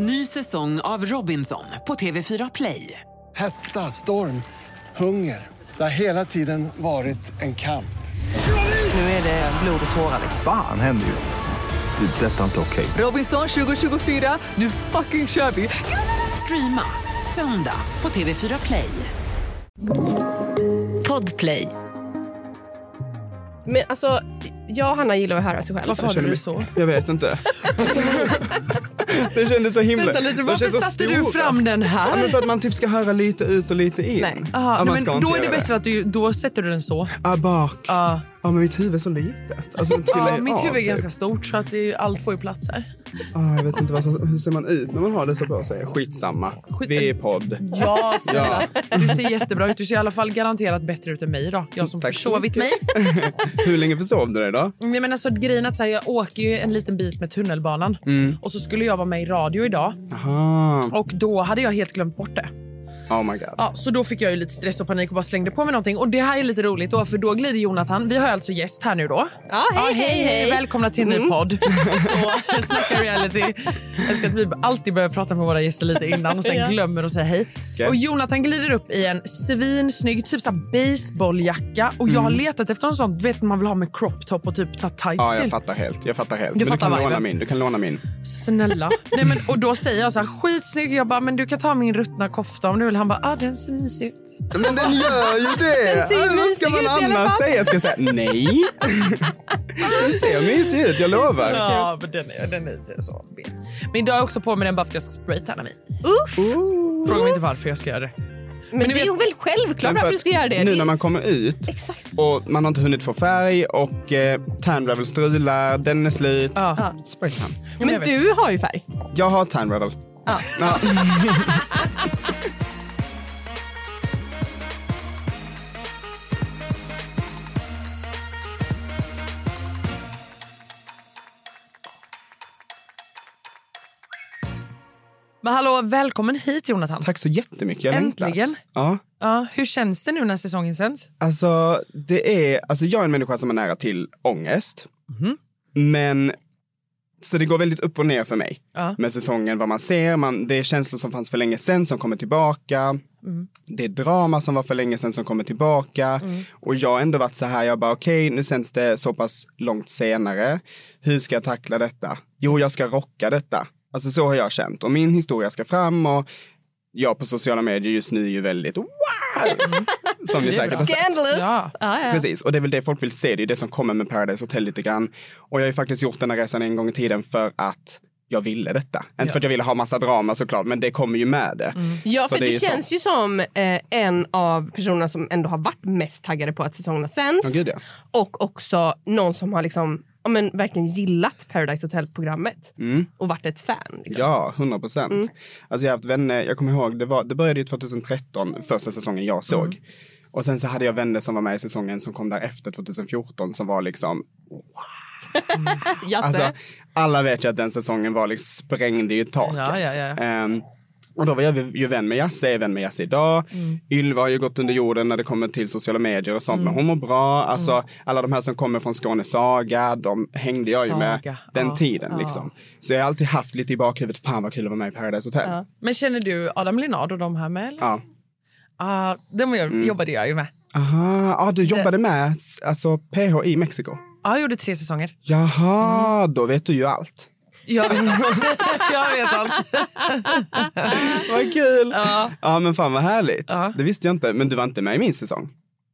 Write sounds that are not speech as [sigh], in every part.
Ny säsong av Robinson på TV4 Play. Hetta, storm, hunger. Det har hela tiden varit en kamp. Nu är det blod och tårar. Fan händer just nu. Det. är Detta är inte okej. Robinson 2024, nu fucking kör vi! Streama söndag på TV4 Play. Podplay. Men alltså, jag och Hanna gillar att höra sig själv. Varför hade du så? Jag vet inte. [laughs] [laughs] det kändes så himla... Vänta lite, varför satte du stora. fram den här? Ja, men för att man typ ska höra lite ut och lite in. Nej. Aha, Ja, nej, men då är det göra bättre att du då sätter du den så. Ah, bak. Ja. Ja, men mitt huvud är så litet. Alltså, Ja, mitt av, huvud är typ. ganska stort så att det, allt får ju plats här. Ah, jag vet inte vad så, hur ser man ut när man har det så på sig. Skitsamma. Skit- Vi är podd. Ja, snälla. Du ser jättebra ut. Du ser i alla fall garanterat bättre ut än mig då. Jag som Tack så försovit mig. [laughs] Hur länge försov du dig då? Nej, men alltså, grejen är att så här, jag åker ju en liten bit med tunnelbanan. Och så skulle jag vara med i radio idag. Aha. Och då hade jag helt glömt bort det. Oh my god. Ja, så då fick jag ju lite stress och panik och bara slängde på mig någonting. Och det här är lite roligt då, för då glider Jonathan. Vi har alltså gäst här nu då. Ja, hej, hej, hej. Välkomna till en ny podd. [laughs] Så, snacka reality. Jag älskar att vi alltid börjar prata med våra gäster lite innan och sen Ja. glömmer att säga hej. Okej. Och Jonathan glider upp i en svinsnygg typ så baseballjacka. Och jag har letat efter en sån, du vet man vill ha med crop top och typ så här tight Ja, jag fattar helt. Jag fattar helt. Du men du fattar kan låna min. Du kan låna min. Snälla. Nej, men, och då säger jag så här, skitsnygg. Jag bara, men du kan ta min ruttna kofta om du vill. Han bara, ah, den ser mysig ut. Men den gör ju [laughs] det! Den ser Ah, Vad ska man annars säga? Ska jag säga nej? [laughs] den ser mysig ut, jag lovar. Ja, men den är, den är inte så B. Men idag har jag också på mig den bara för att jag ska spraytanna mig. Fråga mig inte varför jag ska göra det. Men, ni det är vet- ju väl självklart Men för varför att du ska göra det. Nu när man kommer ut Exakt. och man har inte hunnit få färg och eh, tan revel strular, den är slut. Ja. Spraytan. Men Men du har ju färg. Jag har tan revel. Ja. [laughs] Men hallå, välkommen hit Jonathan. Tack så jättemycket, jag Äntligen. längtat. Ja. Ja, hur känns det nu när säsongen sänds? Alltså, det är, alltså jag är en människa som är nära till ångest. Mhm. Men, så det går väldigt upp och ner för mig. Ja. Med säsongen, vad man ser, man, det är känslor som fanns för länge sedan som kommer tillbaka. Mm. Det är drama som var för länge sedan som kommer tillbaka. Och jag har ändå varit så här, jag bara okej, nu sänds det så pass långt senare. Hur ska jag tackla detta? Jo, jag ska rocka detta. Alltså så har jag känt. Och min historia ska fram och jag på sociala medier just nu är ju väldigt wow! [laughs] Som ni säkert har sett. Scandalous. Ja. Ja, ja. Precis, och det är väl det folk vill se. Det är det som kommer med Paradise Hotel lite grann. Och jag har ju faktiskt gjort den här resan en gång i tiden för att jag ville detta. Inte för att jag ville ha massa drama såklart, men det kommer ju med det. Ja, Så för du ju så. känns ju som eh, en av personerna som ändå har varit mest taggade på att säsongerna sänds. Ja, gud, ja. Och också någon som har liksom, ja, men, verkligen gillat Paradise Hotel-programmet och varit ett fan. Liksom. Ja, 100 procent. Alltså jag har haft vänner, jag kommer ihåg, det, var, det började ju 2013, första säsongen jag såg. Och sen så hade jag vänner som var med i säsongen som kom där efter 2014 som var liksom, [laughs] Jasse. alltså alla vet ju att den säsongen var liksom, sprängde ju taket. Ja, ja, ja. Ehm, och då var jag ju vän med Jasse, är vän med Jasse idag. Mm. Ylva har ju gått under jorden när det kommer till sociala medier och sånt, men hon mår bra. Alltså Mm. alla de här som kommer från Skåne Saga, de hängde jag ju med Saga, den ja, tiden ja. liksom. Så jag har alltid haft lite i bakhuvudet, fan vad kul att vara med i Paradise Hotel. Men känner du Adam Linard och de här med? Eller? Ja. Ah, de gör- jobbade jag ju med. Aha, ah, du jobbade med alltså, PH i Mexiko? Ja, jag gjorde tre säsonger. Jaha, då vet du ju allt. [laughs] Jag vet allt. jag vet allt. Vad kul! Ja. Ja men fan vad härligt. Ja. Det visste jag inte, men du var inte med i min säsong?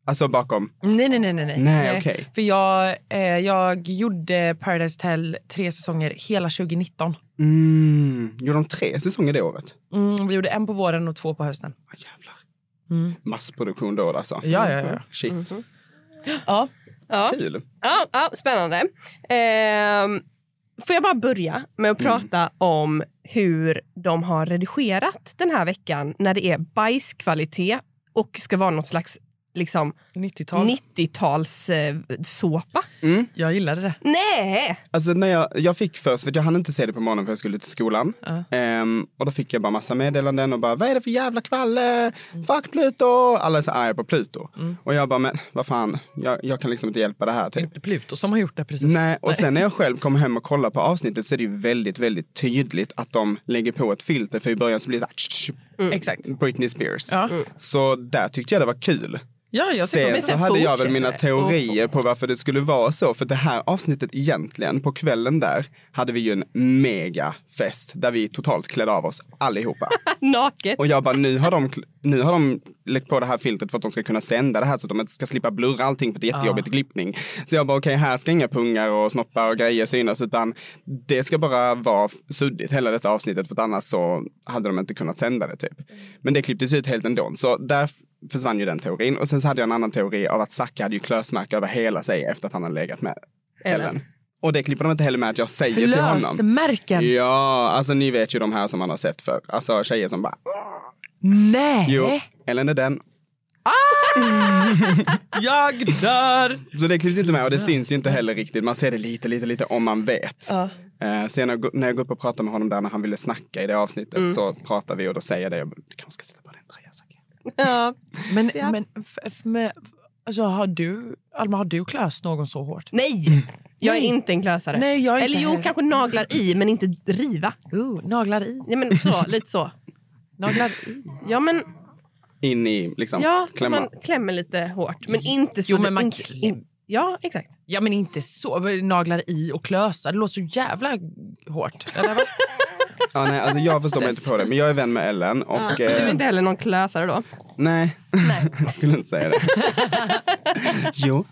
Alltså bakom? Nej, nej, nej. nej, nej. Nej, okej. För jag, eh, jag gjorde Paradise Hotel tre säsonger hela 2019. Mm, gjorde de tre säsonger det året? Mm, vi gjorde en på våren och två på hösten. Åh, jävlar. Massproduktion då alltså. Ja, ja, ja. Shit. ja. ja. Kul. Ja, ja, spännande. Ehm, får jag bara börja med att prata om hur de har redigerat den här veckan när det är bajskvalitet och ska vara något slags liksom 90-tal. 90-tals eh, såpa. Jag gillade det. Nej! Alltså när jag, jag fick först, för jag hann inte se det på morgonen för jag skulle till skolan. Ehm, och då fick jag bara massa meddelanden och bara, vad är det för jävla kvalle? Fuck Pluto! Alla är så arga på Pluto. Och jag bara, men vad fan, jag, jag kan liksom inte hjälpa det här. Typ. Pluto som har gjort det precis. Nej, och sen när jag [laughs] själv kommer hem och kollar på avsnittet så är det ju väldigt, väldigt tydligt att de lägger på ett filter för i början så blir det så här, Exakt. Britney Spears. Ja. Så där tyckte jag det var kul. Ja, jag Sen så hade jag väl mina teorier på varför det skulle vara så. För det här avsnittet egentligen, på kvällen där, hade vi ju en mega fest där vi totalt klädde av oss allihopa. [laughs] Naket. Och jag bara, nu har de, nu har de lagt på det här filtret för att de ska kunna sända det här så att de inte ska slippa blurra allting för det är jättejobbigt i klippning. Så jag bara, okej, här ska inga pungar och snoppar och grejer synas utan det ska bara vara suddigt hela detta avsnittet för att annars så hade de inte kunnat sända det typ. Men det klipptes ut helt ändå. Så där försvann ju den teorin. Och sen så hade jag en annan teori av att Zacke hade ju klösmärke över hela sig efter att han hade legat med Ellen. Ellen. Och det klipper de inte heller med att jag säger till honom. Lösmärken. Ja, alltså ni vet ju de här som man har sett för. Alltså tjejer som bara, Nej. jo, Ellen är den. Jag dör. Så det klipps inte med och det syns ju inte heller riktigt. Man ser det lite, lite, lite om man vet. Eh, sen när jag, när jag går upp och pratar med honom där när han ville snacka i det avsnittet så pratar vi och då säger jag det. Jag Du kanske ska sätta på dig en tröja, Zacke. Ja. Men, Ja. men med, alltså, har du, Alma, har du klöst någon så hårt? Nej! Jag är Nej. inte en klösare. Nej, jag är inte Eller jo, heller. kanske naglar i, men inte riva. Uh, naglar i. Ja, men så, lite så. Naglar i. Ja, men In i liksom ja, klämma. man klämmer lite hårt. Men inte så... Jo, men man inte, in, Ja, exakt. Ja, men inte så. Naglar i och klösa. Det låter så jävla hårt. [laughs] Eller? vad? Ja, nej, alltså jag förstår mig inte på det. Men jag är vän med Ellen och... Men du är eh, inte heller någon klösare då? Nej, [laughs] jag skulle inte säga det. [laughs] jo.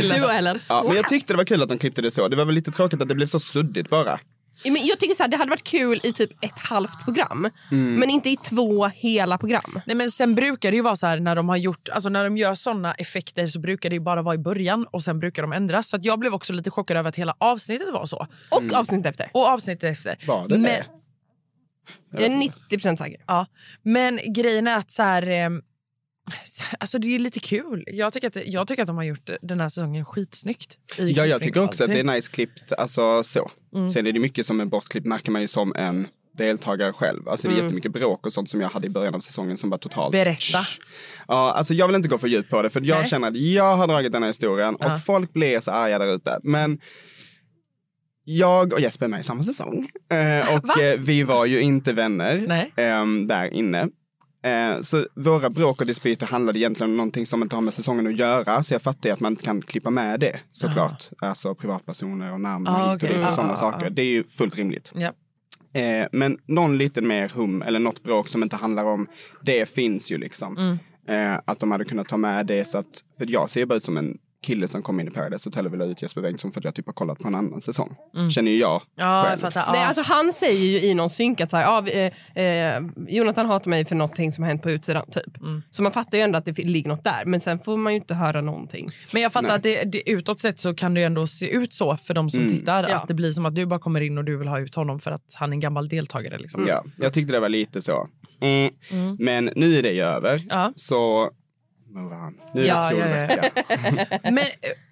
Du och Ellen? Ja, men jag tyckte det var kul att de klippte det så. Det var väl lite tråkigt att det blev så suddigt bara. Men Jag tycker så här, det hade varit kul i typ ett halvt program. Mm. Men inte i två hela program. Nej, men sen brukar det ju vara så här när de har gjort, alltså när de gör såna effekter så brukar det ju bara vara i början och sen brukar de ändras. Så att jag blev också lite chockad över att hela avsnittet var så. Och avsnittet efter. Och avsnittet efter. Var det men, det? Jag är 90 säker. Ja, men grejen är att så här, eh, alltså det är lite kul. Jag tycker, att, jag tycker att de har gjort den här säsongen skitsnyggt. Ja, jag tycker också att det är nice klippt. Alltså så. Sen är det mycket som är bortklippt märker man ju som en deltagare själv. Alltså det är jättemycket bråk och sånt som jag hade i början av säsongen som var totalt... Berätta. Ja, alltså jag vill inte gå för djupt på det för jag Nej. känner att jag har dragit den här historien Ja. och folk blir så arga där ute. Men jag och Jesper är med i samma säsong eh, och eh, vi var ju inte vänner ehm, där inne. Eh, så våra bråk och dispyter handlade egentligen om någonting som inte har med säsongen att göra. Så jag fattar att man inte kan klippa med det såklart. Alltså privatpersoner och namn och Ah, och okej. dit och Ah, sådana ah, saker. ah. Det är ju fullt rimligt. Ja. Eh, men någon lite mer hum eller något bråk som inte handlar om det finns ju liksom. Mm. Eh, att de hade kunnat ta med det så att, för jag ser bara ut som en kille som kom in i Paradise Hotel och ville ha ut Jesper Bengtsson för att jag typ har kollat på en annan säsong. Känner ju jag Mm. Ja, själv. jag fattar. Ja. Nej, alltså han säger ju i någon synk att så här, ja, vi, eh, eh, Jonathan hatar mig för någonting som har hänt på utsidan. Typ. Mm. Så man fattar ju ändå att det ligger något där. Men sen får man ju inte höra någonting. Men jag fattar att det, det, utåt sett så kan det ju ändå se ut så för de som tittar. Ja. Att det blir som att du bara kommer in och du vill ha ut honom för att han är en gammal deltagare. Liksom. Ja, jag tyckte det var lite så. Eh. Men nu är det ju över. Mm. Ja. Så move on. Nu är Ja, det ja, ja. skolvecka. [laughs] Men eh,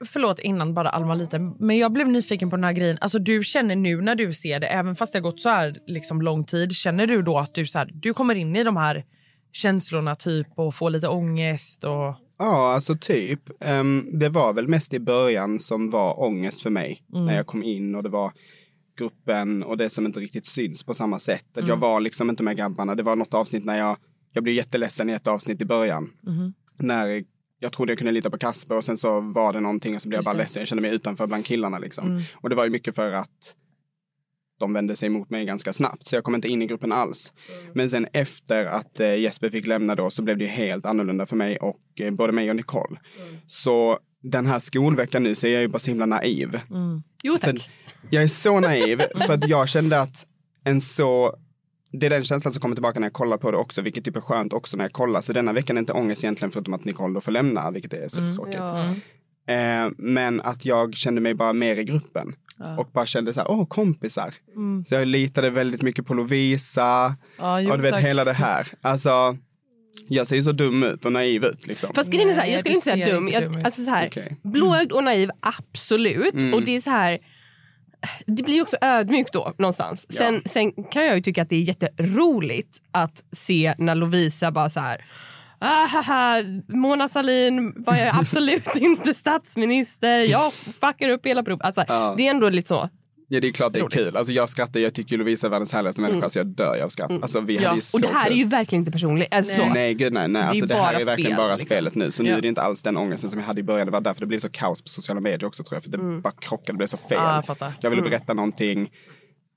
förlåt innan bara Alma lite. Men jag blev nyfiken på den här grejen. Alltså du känner nu när du ser det, även fast det har gått så här liksom lång tid, känner du då att du, så här, du kommer in i de här känslorna typ och får lite ångest och... Ja, alltså typ. Ehm, det var väl mest i början som var ångest för mig. Mm. När jag kom in och det var gruppen och det som inte riktigt syns på samma sätt. Att Mm. jag var liksom inte med grabbarna. Det var något avsnitt när jag, jag blev jätteledsen i ett avsnitt i början. Mm-hmm. När jag trodde jag kunde lita på Kasper och sen så var det någonting och så blev jag bara det. Mm. ledsen. Jag kände mig utanför bland killarna liksom. Och det var ju mycket för att de vände sig emot mig ganska snabbt. Så jag kom inte in i gruppen alls. Men sen efter att eh, Jesper fick lämna då så blev det ju helt annorlunda för mig och eh, både mig och Nicole. Så den här skolveckan nu så är jag ju bara så himla naiv. Jo För tack. jag är så naiv för att jag kände att en så det är den känslan som kommer tillbaka när jag kollar på det också, vilket typ är skönt också när jag kollar. Så denna veckan är inte ångest egentligen förutom att Nicole då får lämna, vilket är supertråkigt. Ja. Eh, men att jag kände mig bara mer i gruppen. Och bara kände så här, åh kompisar. Så jag litade väldigt mycket på Lovisa. Ja, jo, och du vet tack. hela det här. Alltså, Jag ser ju så dum ut och naiv ut. Liksom. Fast grejen är så här, jag skulle inte säga dum. inte dum alltså så här, Okej. Blåögd och naiv, absolut. Mm. Och det är så här... Det blir också ödmjukt då någonstans. Sen, sen kan jag ju tycka att det är jätteroligt att se när Lovisa bara så här... Ah, haha, Mona Sahlin var jag absolut [laughs] inte statsminister. Jag fuckar upp hela provet. Alltså, Det är ändå lite så. Ja, det är klart det är kul. Alltså, jag skrattar, jag tycker Lovisa är världens härligaste människa så jag dör av skratt. Alltså, vi hade ju så Mm. Och det här kul. är ju verkligen inte personligt. Alltså, så. Nej gud nej, nej. Alltså, det, här bara är verkligen spel, bara liksom. spelet nu. Så nu Ja. är det inte alls den ångesten som jag hade i början. Det var därför det blev så kaos på sociala medier också tror jag. För det Mm. bara krockade, det blev så fel. Ja, jag jag ville berätta någonting.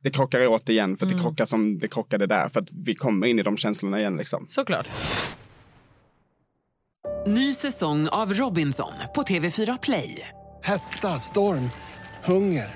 Det krockar återigen för att Mm. det krockar som det krockade där. För att vi kommer in i de känslorna igen liksom. Såklart. Ny säsong av Robinson på TV4 Play. Hetta, storm, hunger.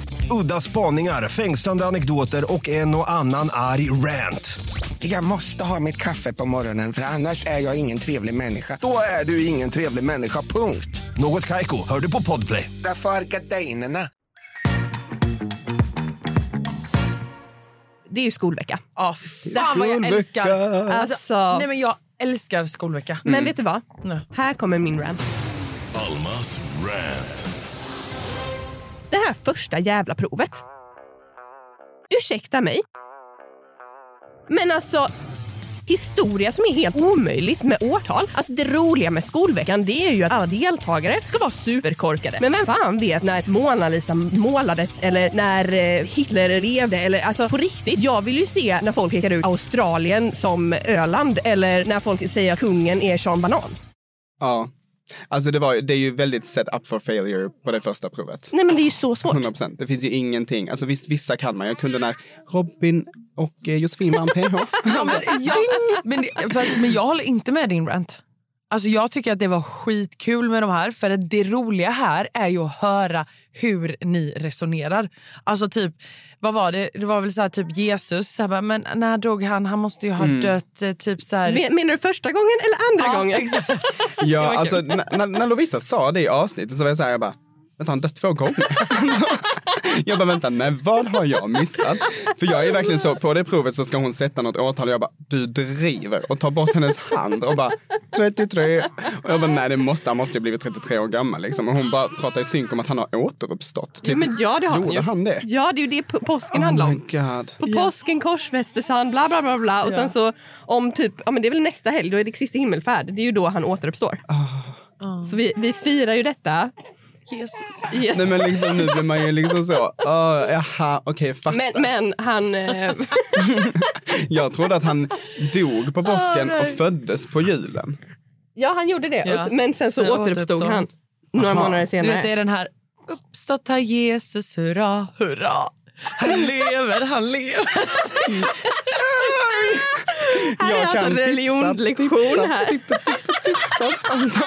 Udda spaningar, fängslande anekdoter och en och annan arg rant. Jag måste ha mitt kaffe på morgonen för annars är jag ingen trevlig människa. Då är du ingen trevlig människa, punkt. Något Kaiko, hör du på Podplay. Därför är gardinerna. Det är ju skolvecka. Ja, fy fan vad jag älskar... Alltså, Nej, men jag älskar skolvecka. Men vet du vad? Nej. Här kommer min rant. Almas rant. Det här första jävla provet. Ursäkta mig. Men alltså, historia som är helt omöjligt med årtal. Alltså det roliga med skolveckan det är ju att alla deltagare ska vara superkorkade. Men vem fan vet när Mona Lisa målades eller när eh, Hitler levde? eller alltså på riktigt. Jag vill ju se när folk pekar ut Australien som Öland eller när folk säger att kungen är Sean Banan. Ja. Alltså det, var, det är ju väldigt set up for failure på det första provet. Nej men det är ju så svårt. 100 procent. Det finns ju ingenting. Alltså visst, vissa kan man. Jag kunde när Robin och eh, Josefin vann PH. [laughs] Ja, men, jag, men, det- för, men jag håller inte med din rant. Alltså jag tycker att det var skitkul med de här för att det roliga här är ju att höra hur ni resonerar. Alltså typ, vad var det? Det var väl så här typ Jesus, så här, bara, men när dog han? Han måste ju ha dött eh, typ så här. Men- Menar du första gången eller andra Ja, gången? exakt. [laughs] Ja, alltså när, när- när Lovisa sa det i avsnittet så var jag så här, jag bara, vänta, har han dött två gånger? [laughs] [laughs] [laughs] jag bara, vänta, nej, vad har jag missat? För jag är verkligen så, på det provet så ska hon sätta något årtal och jag bara, du driver och tar bort hennes hand och bara, 33. Och jag bara, nej, det måste, han måste ju blivit 33 år gammal liksom. Och hon bara pratar i synk om att han har återuppstått. Typ, Ja, men ja, det har han Gjorde ju. han det? Ja, det är ju det på- påsken Oh handlar om. god. På påsken korsfästes han, bla bla bla. bla. Och sen så om typ, ja men det är väl nästa helg, då är det Kristi himmelfärd. Det är ju då han återuppstår. Så vi, vi firar ju detta. Jesus. Yes. Nej men liksom nu blir man ju liksom så, oh, jaha, okej, fattar. Men, men han... Eh, [laughs] Jag trodde att han dog på påsken och föddes på julen. ja, han gjorde det. Ja. Men sen så Sen återuppstod återuppstod han några Aha. månader Du senare. vet, det är den här uppstått har Jesus, hurra, hurra. Han [laughs] lever, han lever. [laughs] Här är alltså titta, religionslektion här. titta, titta. Alltså.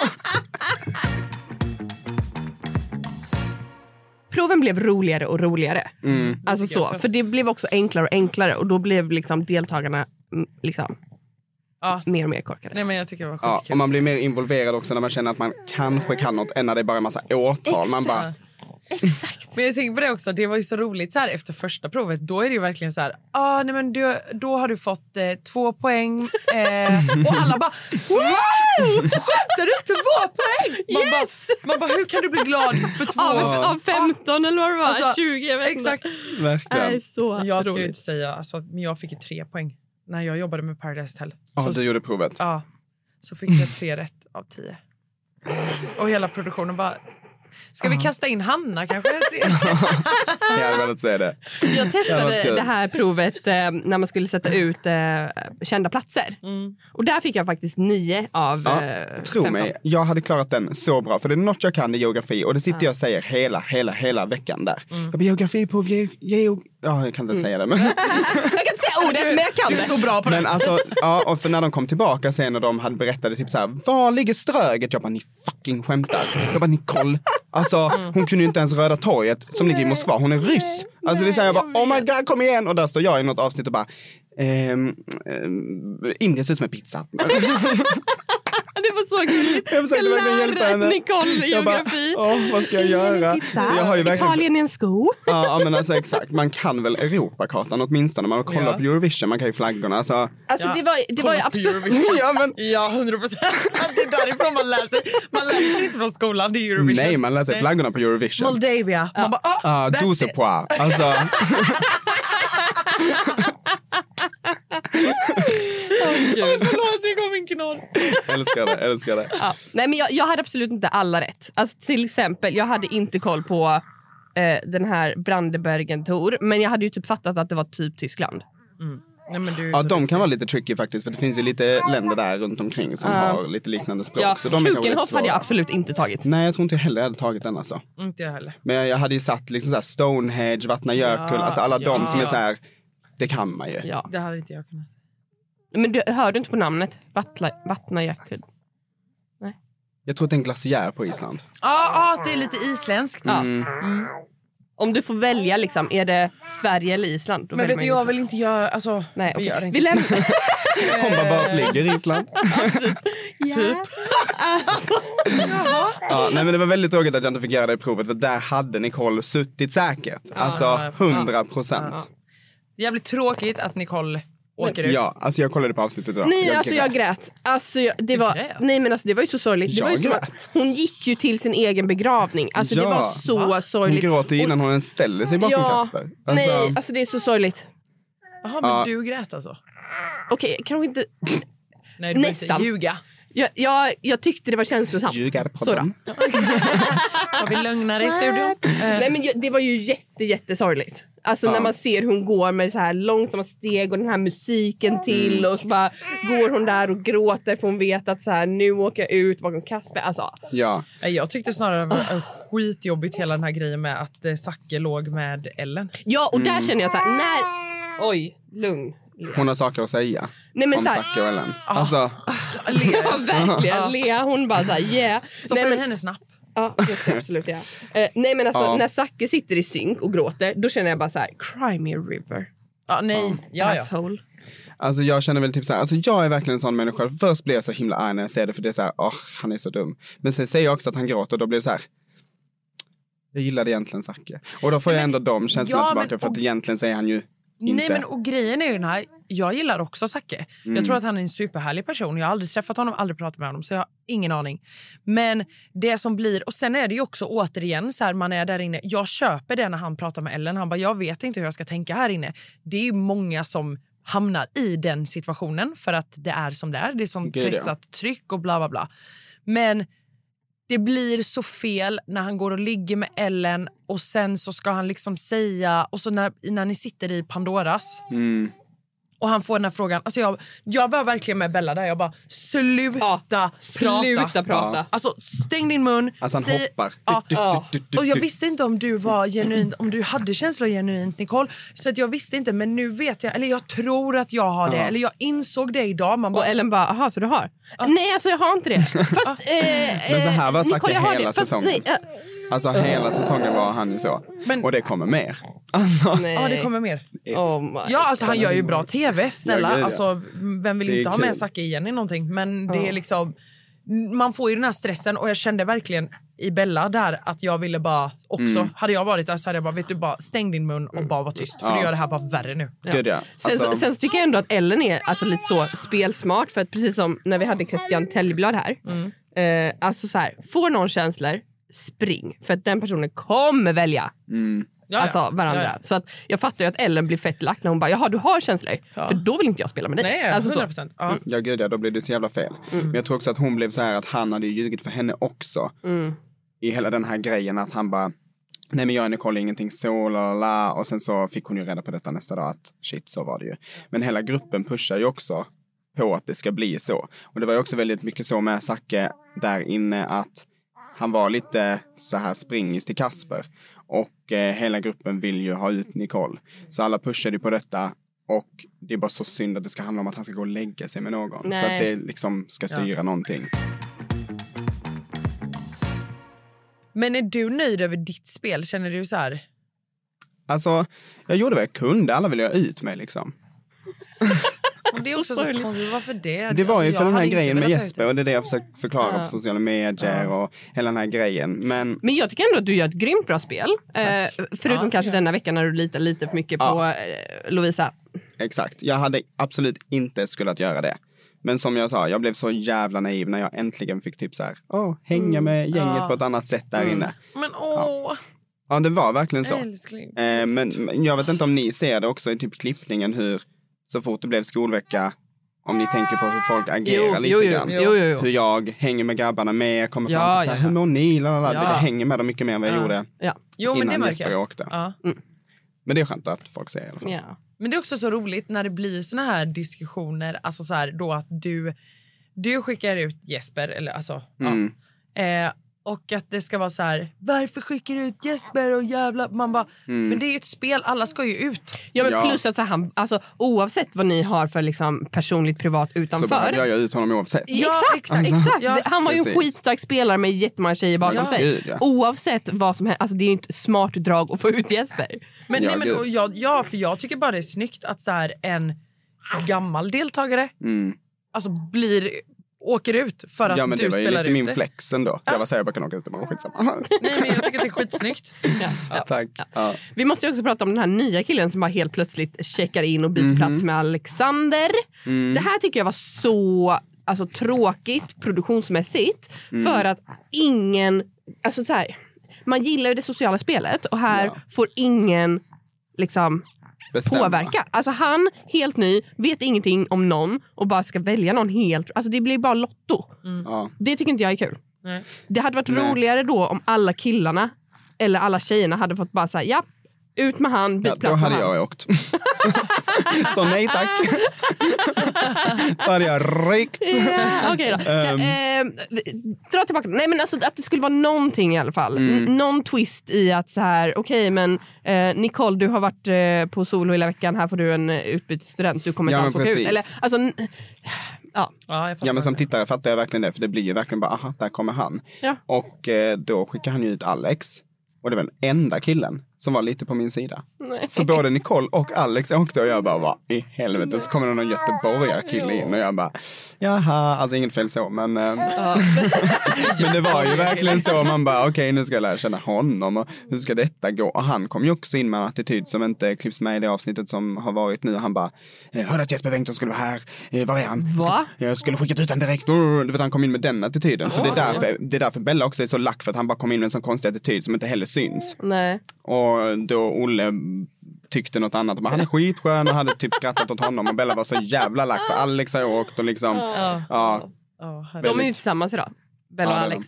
Proven blev roligare och roligare. Mm. Alltså så, för det blev också enklare och enklare och då blev liksom deltagarna mm, liksom, Ja. mer och mer korkade. Nej, men jag tycker det var Ja, och man blir mer involverad också när man känner att man kanske kan något än när det är bara är massa årtal. Man bara, Exakt. Men jag tänker på det också, det var ju så roligt så här efter första provet. Då är det ju verkligen så här, ah, nej men du, då har du fått eh, två poäng. Eh, och alla bara, wow! Skämtar du? Två poäng! Man, Yes! bara, man bara, hur kan du bli glad för två? Av, av 15 eller vad det var, Alltså, 20, jag vet Exakt. inte. verkligen. Nej, så Jag skulle inte säga, alltså, men jag fick ju tre poäng när jag jobbade med Paradise Hotel. Ja, så, du gjorde provet. ja, så fick jag tre rätt av tio. Och hela produktionen bara, Ska vi kasta in Hanna kanske? [laughs] Jag hade velat säga det. Jag Ja, testade kul. det här provet eh, när man skulle sätta ut eh, kända platser. Och där fick jag faktiskt nio av Ja, eh, tro 15. mig, jag hade klarat den så bra. För det är något jag kan i geografi och det sitter jag och säger hela, hela, hela veckan där. Jag bara, geografi på ge, geo... Ja, jag kan inte säga det. Men, [laughs] Jag kan inte säga ordet, men jag kan Du är det. så bra på det. men alltså, ja, och för när de kom tillbaka sen när de hade berättade typ så här, var ligger Ströget? Jag bara, ni fucking skämtar. Jag bara, Nicole, alltså hon kunde ju inte ens Röda torget som ligger i Moskva, hon är ryss. Alltså det är så här, jag bara, oh my god, kom igen. Och där står jag i något avsnitt och bara, ehm, ehm, Indien ser ut som en pizza. [laughs] [laughs] Det var så gulligt. Jag försökte verkligen hjälpa henne. Nicole Jag bara, geografi. åh, vad ska jag göra? Så jag har ju verkligen... Italien i en sko. Ja, men alltså exakt. Man kan väl Europakartan åtminstone. Man kollar Ja. på Eurovision, man kan ju flaggorna. Alltså, Alltså Ja, det var, det var ju absolut... Ja, men, Ja, hundra procent. Det är därifrån man lär sig. Man lär sig inte från skolan, det är Eurovision. nej, man läser flaggorna på Eurovision. Moldavia. Man bara, oh, Ja, that's douze it. pois. [laughs] Alltså, Förlåt, det kom en knorr. älskar det, älskar det. Ja. Nej, men jag, jag hade absolut inte alla rätt. Alltså, till exempel, jag hade inte koll på eh, den här Brandenbergen Tor men jag hade ju typ fattat att det var typ Tyskland. Nej, men du är Ja, de kan vara lite tricky faktiskt, för det finns ju lite länder där runt omkring som har lite liknande språk. Ja, så de är kanske rätt Kukenhof hade jag absolut inte tagit. Nej, jag tror inte jag heller hade tagit den alltså. Inte jag heller. Men jag hade ju satt liksom så Stonehenge, Vatnajökull, alltså alla ja, de som är ja. så här, det kan man ju. Ja. Det hade inte jag kunnat. Men du, hör du inte på namnet? Vatla, Vatnajökull. Jag tror att det är en glaciär på Island. Ja, ah, det är lite isländskt. Ja. Mm. Om du får välja, liksom, är det Sverige eller Island? Då Men vet du, jag vill inte göra... Alltså, Nej, vi okej. gör inte. Vi lämnar. [laughs] Hon bara, vart ligger Island? [laughs] Typ. Ja, nej, men det var väldigt tråkigt att jag inte fick göra det provet för där hade Nicole suttit säkert. Alltså ja, 100 procent. Jävligt tråkigt att Nicole åker ut. Ja, alltså jag kollade på avsnittet idag. Nej, alltså jag grät. Alltså, jag, det, var, grät? nej, men alltså, det var ju så sorgligt. Det var ju Jag grät. hon gick ju till sin egen begravning. Alltså, Det Ja. var så Hon sorgligt. gråter ju innan hon ens ställer sig bakom ja, Kasper. Alltså, Nej, alltså det är så sorgligt. Jaha, men Ja. du grät alltså? Okej, kanske inte... Nej, du Nästan. inte ljuga. Jag, jag, jag tyckte det var känslosamt. Ljugar på Så då. dem. Har [laughs] vi lögnare i studion? Nej, men jag- det var ju jätte, jättesorgligt. Alltså när man ser hur hon går med så här långsamma steg och den här musiken till och så bara går hon där och gråter för hon vet att så här nu åker jag ut bakom Kasper. Alltså, Ja, Jag tyckte snarare det var eh, skitjobbigt hela den här grejen med att eh, Zacke låg med Ellen. ja, och Mm. där känner jag så här, när... Oj, lugn. Hon har saker att säga. Nej, men om så här- Zacke och Ellen. Alltså, [laughs] Ja, verkligen. Lea hon bara så här, yeah. Stoppa Nej, i men, hennes napp. ja, det absolut göra. [laughs] Eh, nej men alltså Ja. när Zacke sitter i synk och gråter då känner jag bara så här, cry me a river. Ja, nej. Ja, ja. Asshole. alltså jag känner väl typ så här, alltså jag är verkligen en sån människa. Först blir jag så himla arg när jag ser det för det är så här, åh, han är så dum. Men sen säger jag också att han gråter och då blir det så här, jag gillade egentligen Zacke. Och då får jag ändå de känslorna ja, tillbaka men- för att egentligen säger han ju inte. Nej, men och grejen är ju den här, jag gillar också Zacke. Jag tror att han är en superhärlig person. Jag har aldrig träffat honom, aldrig pratat med honom, så jag har ingen aning. Men det som blir, och sen är det ju också återigen så här, man är där inne. Jag köper det när han pratar med Ellen. Han bara, jag vet inte hur jag ska tänka här inne. Det är ju många som hamnar i den situationen för att det är som det är. Det är som ja. pressat tryck och bla bla bla. Men det blir så fel när han går och ligger med Ellen och sen så ska han liksom säga... Och så när, när ni sitter i Pandoras Mm och han får den här frågan. Alltså jag, jag var verkligen med Bella där. Jag bara, sluta prata. Sluta prata. Alltså stäng din mun. Alltså han säg- hoppar. Ja. Du, du, du, du, du, Och jag visste inte om du var genuint, om du hade känslor genuint Nicole. Så att jag visste inte men nu vet jag, eller jag tror att jag har det. Eller jag insåg det idag. Man bara, Och Ellen bara, aha så du har? Nej alltså jag har inte det. [laughs] Fast, eh, Men så här var eh, Nicole, jag har hela det. Fast, säsongen. Nej, eh, Alltså hela säsongen var han ju så. Men- och det kommer mer. Alltså, nej. ja det kommer mer. Oh my Ja, alltså han gör ju bra tv, snälla. Ja, ja. alltså, vem vill inte ha med kul. Zacke igen i någonting? Men det är liksom... Man får ju den här stressen och jag kände verkligen i Bella där att jag ville bara också, Mm. hade jag varit där så hade jag bara, vet du bara stäng din mun och bara var tyst för Ja. du gör det här bara värre nu. Gud ja. Sen, Alltså, så, sen så tycker jag ändå att Ellen är alltså, lite så spelsmart. För att precis som när vi hade Christian Tellblad här. Mm. Eh, alltså så här, får någon känslor, spring. För att den personen kommer välja Ja, alltså, ja. varandra. Ja, ja. Så att jag fattar ju att Ellen blir fett lack när hon bara, jaha du har känslor. För då vill inte jag spela med dig. Nej, alltså, 100 så. procent. Ja. Ja gud ja, då blir det så jävla fel. Mm. Men jag tror också att hon blev så här att han hade ju ljugit för henne också. Mm. i hela den här grejen att han bara Nej men jag och Nicole är ingenting så, la, la, la. Och sen så fick hon ju reda på detta nästa dag att shit, så var det ju. Men hela gruppen pushar ju också på att det ska bli så. Och det var ju också väldigt mycket så med Zacke där inne att han var lite så här springis till Kasper. Och eh, hela gruppen vill ju ha ut Nicole. Så alla pushade på detta. Och det är bara så synd att det ska handla om att han ska gå och lägga sig med någon. För Nej. att det liksom ska styra någonting. Men är du nöjd över ditt spel? Känner du så här? Alltså, jag gjorde vad jag kunde. Alla ville ha ut mig liksom. [laughs] Det är också så konstigt. Varför det? Det var ju Alltså, för den här grejen med Jesper och det är det jag försökt förklara Ja. på sociala medier och hela den här grejen. Men Men jag tycker ändå att du gör ett grymt bra spel. Eh, förutom Ja, kanske ja. denna vecka när du litar lite för mycket på eh, Lovisa. exakt, jag hade absolut inte skulle göra det. Men som jag sa, jag blev så jävla naiv när jag äntligen fick typ så här, åh, hänga med gänget Ja. på ett annat sätt där inne. Men åh, Ja, det var verkligen så. älskling. Eh, men men jag vet inte om ni ser det också i typ klippningen hur så fort det blev skolvecka, om ni tänker på hur folk agerar Jo, lite jo, grann. jo. Hur jag hänger med grabbarna mer, kommer Ja, fram till så här, ja, ja. hur mår ni? Lalala. Ja. Jag hänger med dem mycket mer än vad jag gjorde Ja. Jo, men det innan märker Jesper jag. åkte. Ja. Men det är skönt att folk säger i alla fall. Ja. Men det är också så roligt när det blir såna här diskussioner, alltså så här då att du, du skickar ut Jesper, eller alltså, Mm. ja. Eh, och att det ska vara så här, varför skickar du ut Jesper och jävla... Man bara, men det är ju ett spel, alla ska ju ut. Ja, men Ja. plus att så här, han, alltså, oavsett vad ni har för liksom, personligt privat Så utanför. behöver jag ut honom oavsett. Ja, exakt, exakt. exakt. Ja, han var ju en skitstark spelare med jättemånga tjejer bakom Ja. sig. Gud, ja. Oavsett vad som händer, alltså, det är ju inte smart drag att få ut Jesper. Men, Ja, nej, men, jag, ja, för jag tycker bara det är snyggt att så här, en gammal deltagare Mm. alltså, blir, åker ut för att Ja men du det var ju spelar lite ut min det. flex ändå. Jag var säger jag bara kan åka ut, men skitsamma. Nej, men jag tycker att det är [laughs] skitsnyggt. Tack. Ja. Vi måste ju också prata om den här nya killen som bara helt plötsligt checkar in och byter Mhm. plats med Alexander. Mm. Det här tycker jag var så alltså, tråkigt produktionsmässigt Mm. för att ingen... Alltså så här, man gillar ju det sociala spelet och här Ja. får ingen liksom Bestämma. påverka. Alltså han, helt ny, vet ingenting om någon och bara ska välja någon helt... Alltså det blir bara lotto. Ja. Det tycker inte jag är kul. Nej. Det hade varit Nej. roligare då om alla killarna eller alla tjejerna hade fått bara säga ja, ut med han, byt Ja, plats [laughs] [laughs] då hade jag åkt. Så nej tack. då hade jag ryckt. Ja, okej då. Ehm. Eh, dra tillbaka. Nej men alltså att det skulle vara någonting i alla fall. Mm. Någon twist i att så här, okej men eh, Nicole du har varit eh, på solo hela veckan, här får du en utbytesstudent, du kommer Ja, inte alls åka ut. Eller, alltså, ja. Ja, Ja men som det. tittare fattar jag verkligen det. För det blir ju verkligen bara, aha, där kommer han. Ja. Och eh, då skickar han ju ut Alex. Och det var den enda killen som var lite på min sida. Nej. Så både Nicole och Alex åkte och jag bara, vad i helvete. Så kommer det någon göteborgarkille in och jag bara, jaha, alltså inget fel så, men, eh, [laughs] men det var ju verkligen så. Man bara, okej nu ska jag lära känna honom och hur ska detta gå? Och han kom ju också in med en attityd som inte klipps med i det avsnittet som har varit nu. Han bara, eh, hörde att Jesper Bengtsson skulle vara här, eh, var är han? Va? Jag skulle skickat ut honom direkt. Du vet, han kom in med den attityden. Så det är, därför, det är därför Bella också är så lack för att han bara kom in med en sån konstig attityd som inte heller syns. Nej. Och då Olle tyckte något annat. Men han är skitskön och hade typ skrattat åt honom och Bella var så jävla lack för Alex har åkt och liksom. Ja. Ja, De är ju tillsammans idag. Bella Ja, och. Alex.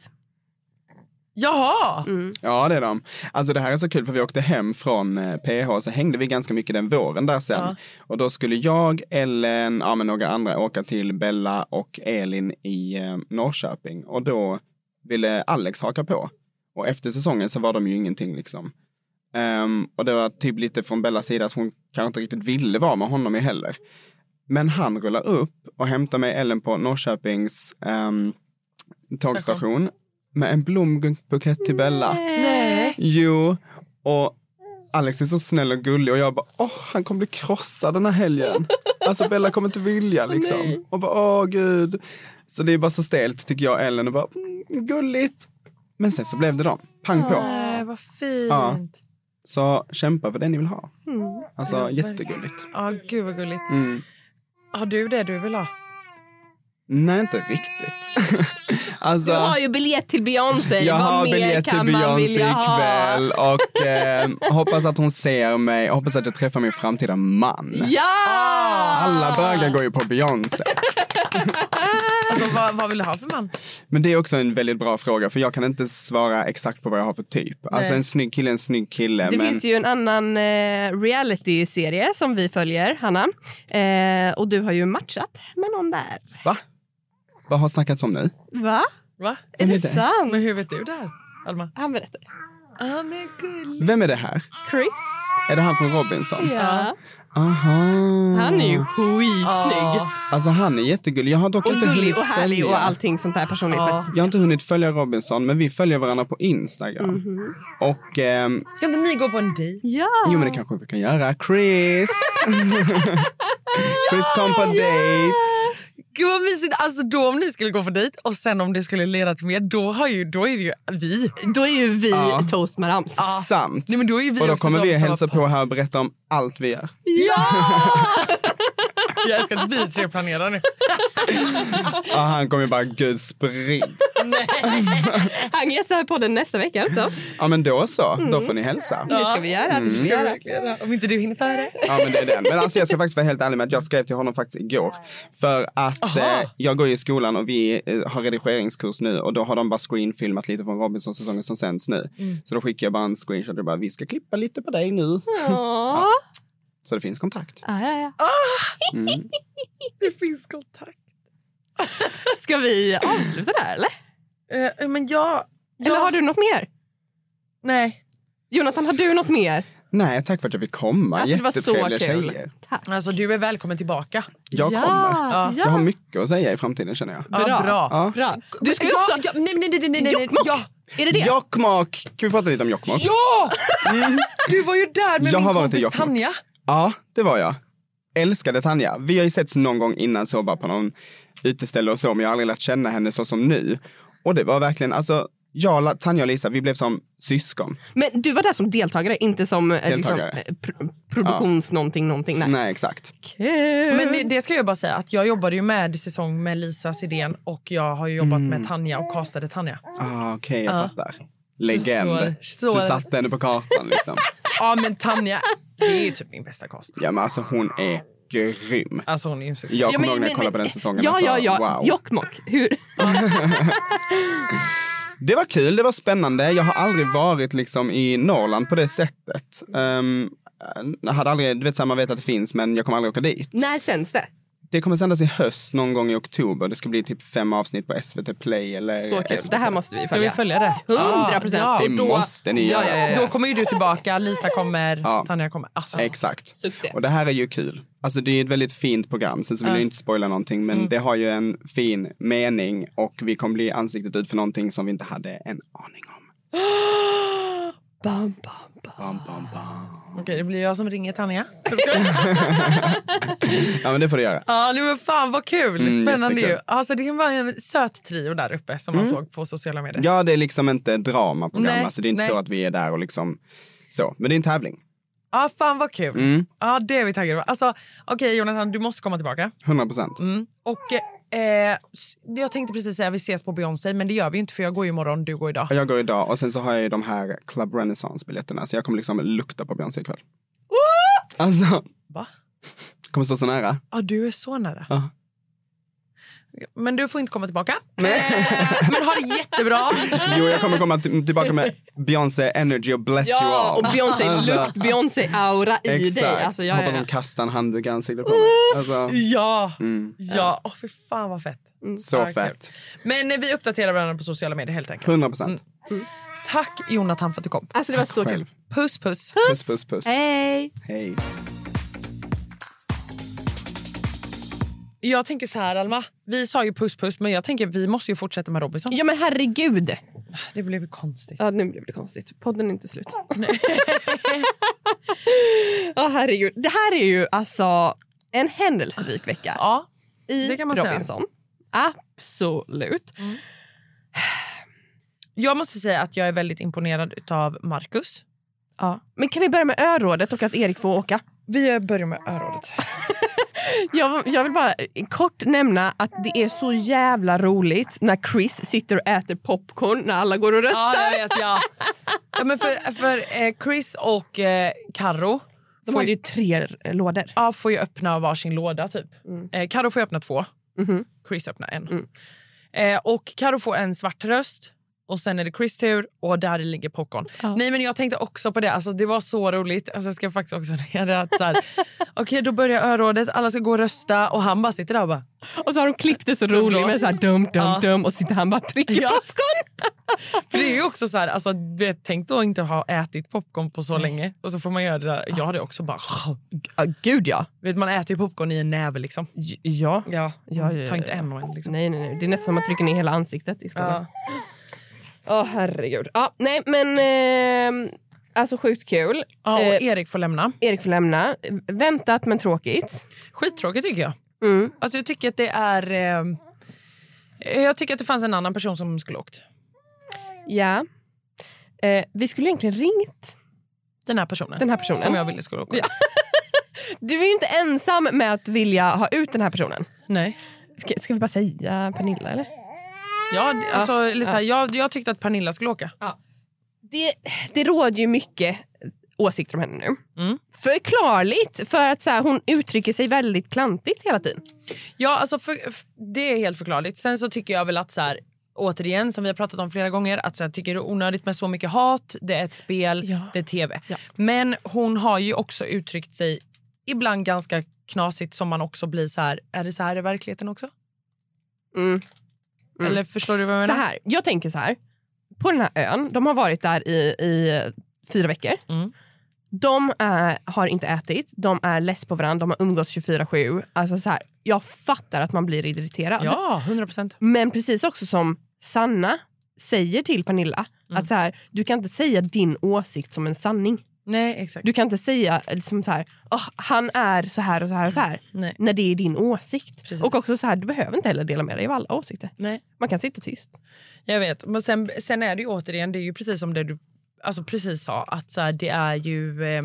Jaha! ja, det är de. Alltså det här är så kul för vi åkte hem från eh, PH så hängde vi ganska mycket den våren där sen. Och då skulle jag, Ellen, ja men några andra åka till Bella och Elin i eh, Norrköping. Och då ville Alex haka på. Och efter säsongen så var de ju ingenting liksom. Ehm, och det var typ lite från Bellas sida att hon kanske inte riktigt ville vara med honom i heller. Men han rullar upp och hämtar mig Ellen på Norrköpings um, tågstation med en blombukett till Bella. Nej. Jo, och Alex är så snäll och gullig och jag bara, åh, han kommer bli krossad den här helgen. Alltså Bella kommer inte vilja liksom. Och bara, åh gud. Så det är bara så stelt tycker jag Ellen och bara, mm, gulligt. Men sen så blev det dem, pang på. Nej, vad fint. Ja. Så kämpa för det ni vill ha. Mm. Alltså Ja, jättegulligt. Ja, gud vad gulligt. Mm. Har du det du vill ha? Nej, inte riktigt. [laughs] alltså, Du har ju biljett till Beyoncé. jag Vad har mer biljett till Beyoncé ikväll och eh, hoppas att hon ser mig. Hoppas att jag träffar min framtida man. Ja! Alla bögar går ju på Beyoncé. [laughs] Alltså, vad, vad vill du ha för man? Men det är också en väldigt bra fråga för jag kan inte svara exakt på vad jag har för typ. Alltså Nej. en snygg kille är en snygg kille. Det men... finns ju en annan eh, reality-serie som vi följer, Hanna. Eh, och du har ju matchat med någon där. Va? Vad har snackats om nu? Va? Va? Är Vem det, är det? sant? Men hur vet du det här, Alma? Han berättar. Han är gullig. Vem är det här? Chris? Är det han från Robinson? Ja. Aha. Han är ju skitsnygg. Alltså han är jättegullig. Jag har dock Och inte gullig hunnit och härlig följa. och allting sånt där personlighetsmässigt. Jag har inte hunnit följa Robinson men vi följer varandra på Instagram. Mhm. Och ehm, Ska inte ni gå på en dejt? Ja. jo men det kanske vi kan göra. Chris! [laughs] Chris kom på dejt. Gud vad mysigt. Alltså då om ni skulle gå på dejt och sen om det skulle leda till mer, då, har ju, då är det ju vi. Då är ju vi Ja. toast madams. Sant. Nej, men då är ju vi och då kommer vi hälsa på- på här och berätta om allt vi gör. [laughs] Jag älskar att vi tre planerar nu. Och han kommer bara, gud spring. Han gästar här på den nästa vecka också. Ja men då så, Mm. då får ni hälsa. Det ska vi göra. Det ska vi göra. göra? Om inte du hinner före. Ja, men det är den. Men alltså, jag ska faktiskt vara helt ärlig med att jag skrev till honom faktiskt igår. För att eh, jag går i skolan och vi eh, har redigeringskurs nu och då har de bara screenfilmat lite från Robinson-säsongen som sänds nu. Så då skickar jag bara en screenshot och bara vi ska klippa lite på dig nu. Ja. Så det finns kontakt. Ja, ja, ja. Mm. [laughs] Det finns kontakt. [laughs] Ska vi avsluta där eller? Eh, men jag... jag Eller har du något mer? Nej. Jonathan, har du något mer? Nej, tack för att jag fick komma. Alltså, det var så Jättetrevliga kul. tjejer. Tack. Alltså du är välkommen tillbaka. Jag ja, kommer. Ja. Jag har mycket att säga i framtiden känner jag. Ja, bra. Ja. Bra. Du ska ju också... ja, nej, nej, nej, nej, nej, nej. Jokkmokk! Ja. Är det det? Jokkmokk! Kan vi prata lite om Jokkmokk? ja! Du var ju där med Jag min har varit i kompis. Tanja. Ja, det var jag. Älskade Tanja. Vi har ju setts någon gång innan så bara på någon uteställe och så, men jag har aldrig lärt känna henne så som nu. Och det var verkligen, alltså, jag, Tanja och Lisa, vi blev som syskon. Men du var där som deltagare, inte som eh, Deltagare. Liksom, eh, pr- produktions någonting, någonting. Nej. Nej, exakt. Kul. Men det, det ska jag bara säga att jag jobbade ju med säsong med Lisa Sidén och jag har ju jobbat Mm. med Tanja och castade Tanja. Ah, Okej, jag Ja. fattar. Legend. Så- så- Du satte henne på kartan liksom. [laughs] Ja men Tanja, det är ju typ min bästa cast. Ja, men alltså hon är grym. Alltså hon är ju en succé. Jag Ja, kommer men- ihåg när jag men- kollade på den säsongen Ja, och sa ja, ja. wow. Jokkmokk. Hur? [laughs] [laughs] Det var kul, det var spännande. Jag har aldrig varit liksom i Norrland på det sättet. Um, jag hade aldrig, du vet så här, man vet att det finns men jag kommer aldrig åka dit. När sänds det? Det kommer sändas i höst någon gång i oktober. Det ska bli typ fem avsnitt på SVT Play eller Så kul. SVT. Det här måste vi Ska vi följa. följa det? 100 procent. Ja, Det måste ni Ja, göra. ja, ja. Då kommer ju du tillbaka, Lisa kommer, Ja. Tanja kommer. Alltså, Exakt. Succé. Och det här är ju kul. Alltså det är ett väldigt fint program. Sen så vill jag inte spoila någonting men det har ju en fin mening och vi kommer bli ansiktet ut för någonting som vi inte hade en aning om. [gasps] [gasps] Bam, bam, bam. Bam, bam, bam. Okej, det blir jag som ringer Tanja. [laughs] Ja men det får du göra. Ja, nu men fan vad kul. Mm, Spännande ju. Alltså, det var en söt trio där uppe som man såg på sociala medier. Ja det är liksom inte dramaprogram. Nej, Alltså det är inte nej. så att vi är där och liksom så. Men det är en tävling. Ja, fan vad kul. Mm. Ja, det är vi taggade på. Alltså, okej Jonathan, du måste komma tillbaka. 100 procent. Mm. Och eh, jag tänkte precis säga vi ses på Beyoncé, men det gör vi inte för jag går ju imorgon, du går idag. Jag går idag och sen så har jag ju de här Club Renaissance-biljetterna så jag kommer liksom lukta på Beyoncé ikväll. Alltså, Va? kommer stå så nära. Ja, du är så nära. Ja. Men du får inte komma tillbaka. Eh, men ha det jättebra. Jo, jag kommer komma till- tillbaka med Beyoncé energy och bless you Ja, all. och Beyoncé-lukt, Beyoncé-aura i dig. Exakt. Alltså, ja, Hoppas ja. kastar en handduk i ansiktet på mig. Alltså, Ja, mm, ja. Åh, fy fan vad fett. så Ja, kul. fett. Men eh, vi uppdaterar varandra på sociala medier helt enkelt. 100 procent. Tack Jonathan för att du kom. Alltså det var så Själv. kul. Puss puss. Puss, puss, puss. Hej! Hej. Jag tänker så här Alma, vi sa ju puss puss men jag tänker vi måste ju fortsätta med Robinson. Ja men herregud. Det blev ju konstigt. Ja, nu blev det konstigt. Podden är inte slut. [laughs] Ja, herregud. Det här är ju alltså en händelserik vecka Ja, i det kan man säga. Robinson. Absolut. jag måste säga att jag är väldigt imponerad av Marcus. Ja. Men kan vi börja med örådet och att Erik får åka? Vi börjar med örådet. [laughs] Jag, jag vill bara kort nämna att det är så jävla roligt när Chris sitter och äter popcorn när alla går och röstar. Ja, jag vet. Ja. ja, men för för eh, Chris och eh, Karo De får hade ju, tre lådor. ja, får ju öppna varsin låda. typ. Eh, Karo får öppna två Chris öppnar en. Mm. Eh, och Karo får en svart röst. Och sen är det Chris tur och där ligger popcorn. Nej men jag tänkte också på det, alltså, det var så roligt. Alltså, jag ska faktiskt också [laughs] ner det okej då börjar örådet, alla ska gå och rösta och han bara sitter där och bara Och så har de klippt det så, Så roligt med så här dum dum Ja. dum och sitter han bara och trycker Ja. popcorn. [laughs] För det är ju också så här, alltså, vet, tänk då inte ha ätit popcorn på så länge och så får man göra det där. Jag hade också bara... Ja, gud ja. Vet, man äter ju popcorn i en näve liksom. J- Ja. Ja, Ja, ja, ta inte ja. en och en. Liksom. Nej, nej, nej. Det är nästan som att trycka ner hela ansiktet i skolan. Åh herregud. Ja, nej men ehm, alltså sjukt kul. Ja, och Eh, Erik får lämna. Erik får lämna. Väntat men tråkigt. Skittråkigt tycker jag. Mm. Alltså, jag tycker att det är... Eh, jag tycker att det fanns en annan person som skulle åkt. Ja. Eh, vi skulle egentligen ringt Den här personen. den här personen. Som jag ville skulle åka. Ja. [laughs] Du är ju inte ensam med att vilja ha ut den här personen. Nej. Ska, ska vi bara säga Pernilla eller? Ja, det- alltså, eller så här, jag, jag tyckte att Pernilla skulle åka. Det, det råder ju mycket åsikter om henne nu. Mm. Förklarligt, för att så här, hon uttrycker sig väldigt klantigt hela tiden. Ja, alltså för, f- det är helt förklarligt. Sen så tycker jag väl att så här, återigen, som vi har pratat om flera gånger, att så här, tycker det är onödigt med så mycket hat. Det är ett spel, Ja. det är tv. Ja. Men hon har ju också uttryckt sig ibland ganska knasigt som man också blir så här, är det så här i verkligheten också? Mm. Mm. Eller förstår du vad jag Så menar? här, jag tänker så här. På den här ön, de har varit där i, i fyra veckor. Mm. De är, har inte ätit, de är less på varandra, de har umgåtts 24-7. Alltså så här, jag fattar att man blir irriterad. Ja, 100 procent. Men precis också som Sanna säger till Pernilla, Mm. att så här, du kan inte säga din åsikt som en sanning. Nej, exakt. Du kan inte säga liksom så här, "Åh, han är så här och så här och så här. Nej. När det är din åsikt. Precis. Och också så här, du behöver inte heller dela med dig av alla åsikter. Nej. Man kan sitta tyst. Jag vet, men sen, sen är det ju återigen, det är ju precis som det du alltså precis sa, att så här, det är ju... Eh,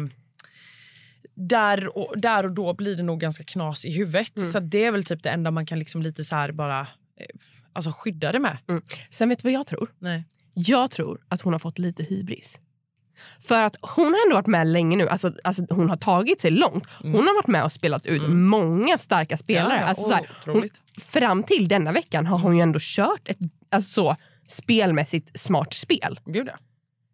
där, och, där och då blir det nog ganska knas i huvudet. Så att det är väl typ det enda man kan liksom lite så här bara eh, alltså skydda det med. Sen vet du vad jag tror? Nej. Jag tror att hon har fått lite hybris. För att hon har ändå varit med länge nu. Alltså, alltså hon har tagit sig långt. Hon har varit med och spelat ut många starka spelare. Ja, alltså, så här, hon, fram till denna veckan har hon ju ändå kört ett alltså, så, spelmässigt smart spel. Gud ja.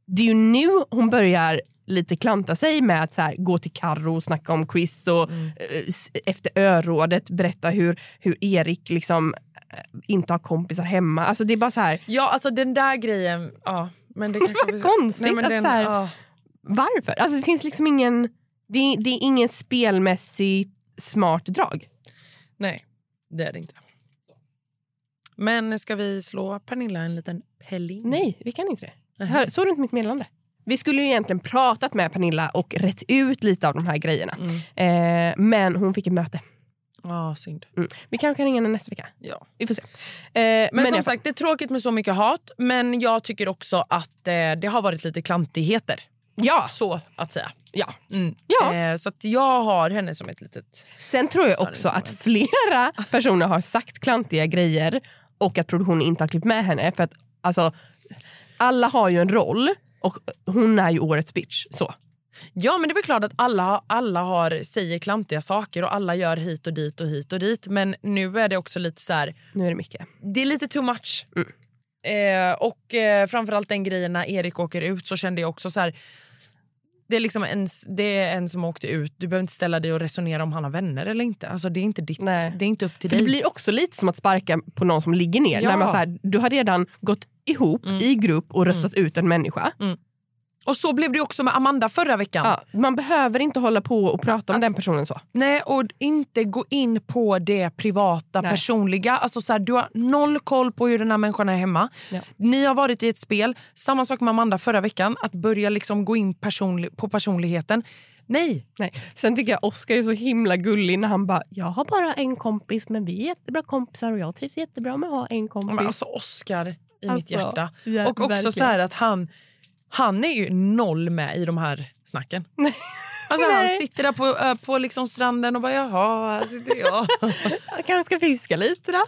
Det är ju nu hon börjar lite klanta sig med att så här, gå till Karro och snacka om Chris och Mm. eh, efter örådet berätta hur, hur Erik liksom eh, inte har kompisar hemma. Alltså det är bara så här, Ja, alltså den där grejen... Ja, men det kanske... Konstigt Nej, men att den, så här- ja. varför? Alltså det finns liksom ingen, det, det är ingen spelmässigt smart drag. Nej, det är det inte. Men ska vi slå Pernilla en liten pelling? Nej, vi kan inte det. Hör, såg du inte mitt meddelande? Vi skulle ju egentligen pratat med Pernilla och rätt ut lite av de här grejerna. Eh, men hon fick ett möte. Ja, synd. Mm. Vi kanske kan ringa henne nästa vecka. Ja. Vi får se. Eh, Men, men som sagt, det är tråkigt med så mycket hat. Men jag tycker också att eh, det har varit lite klantigheter. Ja. Så att säga. ja. Mm. Ja. Eh, så att jag har henne som ett litet... Sen tror jag också att flera personer har sagt klantiga grejer och att produktionen inte har klippt med henne. För att alltså, alla har ju en roll och hon är ju årets bitch. Så. Ja, men det är väl klart att alla, alla har, säger klantiga saker och alla gör hit och dit och hit och dit. Men nu är det också lite så här... Nu är det mycket. Det är lite too much. Eh, och eh, framförallt den grejen när Erik åker ut så kände jag också så här... Det är, liksom en, det är en som åkte ut. Du behöver inte ställa dig och resonera om han har vänner eller inte. Alltså, det är inte ditt. Nej. Det är inte upp till För dig. det blir också lite som att sparka på någon som ligger ner. Ja. När man så här, du har redan gått ihop i grupp och röstat ut en människa. Och så blev det också med Amanda förra veckan. Ja, man behöver inte hålla på och prata om den personen så. Nej, och inte gå in på det privata, Nej. personliga. Alltså så här, du har noll koll på hur den här människan är hemma. Ja. Ni har varit i ett spel. Samma sak med Amanda förra veckan. Att börja liksom gå in personli- på personligheten. Nej. Nej. Sen tycker jag Oscar är så himla gullig när han bara “jag har bara en kompis men vi är jättebra kompisar och jag trivs jättebra med att ha en kompis”. Men alltså Oscar i mitt Alltså, hjärta. ja, och också verkligen. så här att han, han är ju noll med i de här snacken. [laughs] Alltså han sitter där på, ö, på liksom stranden och bara “jaha, här sitter jag”. [laughs] jag kanske ska fiska lite då.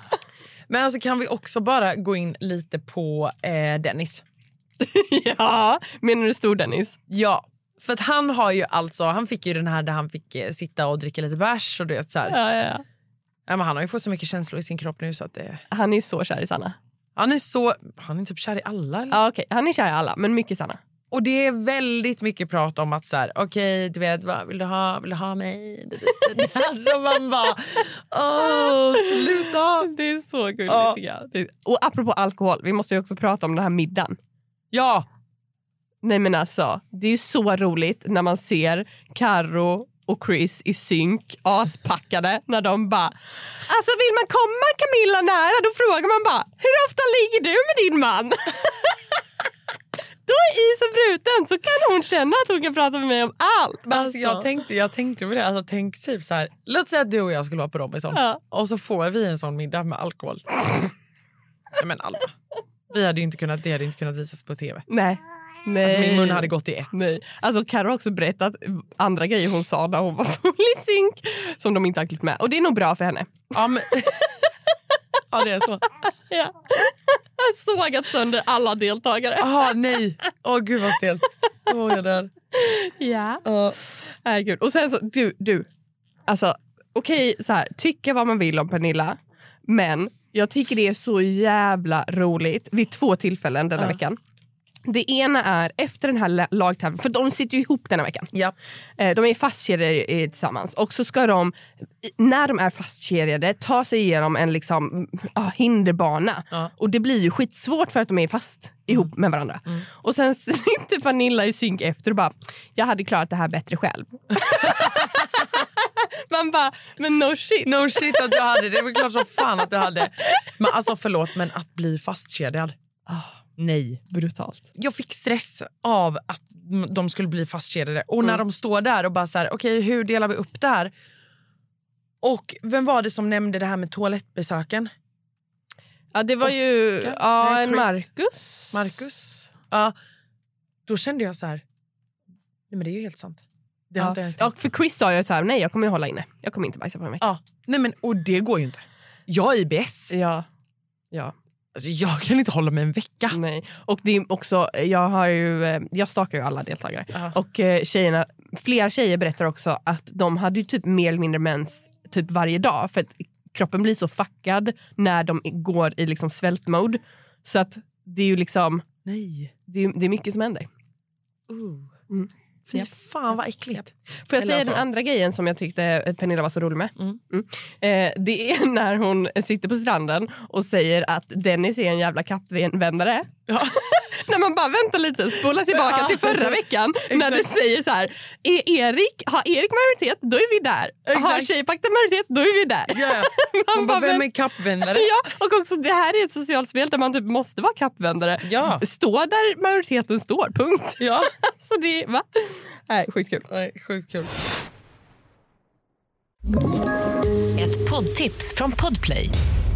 Men alltså kan vi också bara gå in lite på eh, Dennis? [laughs] ja, menar du stor-Dennis? Ja, för att han har ju alltså, han fick ju den här där han fick eh, sitta och dricka lite bärs och du vet så här. Ja, ja, ja. Nej, men han har ju fått så mycket känslor i sin kropp nu så att det... Han är ju så kär i Sanna. Han är så... Han är typ kär i alla. Eller? Ja, okej. Han är kär i alla, men mycket Sanna. Och det är väldigt mycket prat om att så här, okej, du vet, vad vill du ha? Vill du ha mig? [laughs] alltså man bara, åh, sluta! Det är så gulligt Ja. är- Och apropå alkohol, vi måste ju också prata om den här middagen. Ja, Nej men alltså, det är ju så roligt när man ser Karo och Chris i synk, aspackade, när de bara Alltså vill man komma Camilla nära då frågar man bara Hur ligger du med din man? då är isen bruten så kan hon känna att hon kan prata med mig om allt. men alltså, jag, tänkte, jag tänkte på det. Alltså, tänk typ så här, låt säga att du och jag skulle vara på Robinson Ja. och så får vi en sån middag med alkohol. Nej, men Alma, vi hade inte kunnat, det hade inte kunnat visas på tv. Nej. Nej. Alltså, min mun hade gått i ett. Nej. Alltså Karo har också berättat andra grejer hon sa när hon var full i synk som de inte har klippt med. Och det är nog bra för henne. Ja, men... [laughs] ja det är så. Ja. Jag sågat sönder alla deltagare. Jaha, nej. Åh gud vad stelt. Åh, jag dör. Ja. Ja. Nej, gud. Och sen så, du, du. Alltså, okej, så här, tycka vad man vill om Pernilla, men jag tycker det är så jävla roligt vid två tillfällen denna veckan. Det ena är efter den här la- lagtävlingen, för de sitter ju ihop denna veckan. Ja. Eh, De är fastkedjade tillsammans och så ska de, när de är fastkedjade, ta sig igenom en liksom, mm, ah, hinderbana. Ja. Och det blir ju skitsvårt för att de är fast ihop med varandra. Och sen [laughs] sitter Pernilla i synk efter och bara, jag hade klarat det här bättre själv. [laughs] Man bara, men no shit. No shit att du hade det. Det var klart som fan att du hade. Men alltså förlåt, men att bli fastkedjad. Nej. Brutalt. Jag fick stress av att de skulle bli fastkedjade. Och när de står där och bara så här, okej hur delar vi upp det här? Och vem var det som nämnde det här med toalettbesöken? Ja, det var ju Oscar? ja, Nej, en. Marcus. Marcus? Ja. Då kände jag så här, nej men det är ju helt sant. Det Ja. inte tänkt. för Chris sa ju så här, nej jag kommer ju hålla inne. Jag kommer inte bajsa på vecka. Ja. Nej men och det går ju inte. Jag har IBS. Ja. ja. Alltså, jag kan inte hålla mig en vecka. Nej. Och det är också, jag har ju, eh, jag stakar ju alla deltagare. Ja. Och eh, tjejerna, flera tjejer berättar också att de hade ju typ mer eller mindre mens typ varje dag. För att kroppen blir så fuckad när de går i liksom svältmode. Så att det är ju liksom, Nej. det är, det är mycket som händer. Uh. Mm. Fy Japp. fan vad äckligt. Får jag Eller säga alltså- den andra grejen som jag tyckte Pernilla var så rolig med? Mm. Mm. Eh, det är [laughs] när hon sitter på stranden och säger att Dennis är en jävla kappvändare. Ja. [laughs] när man bara väntar lite, spola tillbaka Ja. till förra veckan när du säger så här, är Erik, har Erik majoritet, då är vi där. Har Exakt. Tjejpakten majoritet, då är vi där. Ja. [laughs] Man bara, vem är kappvändare? Ja, och också det här är ett socialt spel där man typ måste vara kappvändare. Ja. Stå där majoriteten står, punkt. Ja. [laughs] Så det, va? Nej, sjukt kul. Nej, sjukt kul. Ett poddtips från Podplay.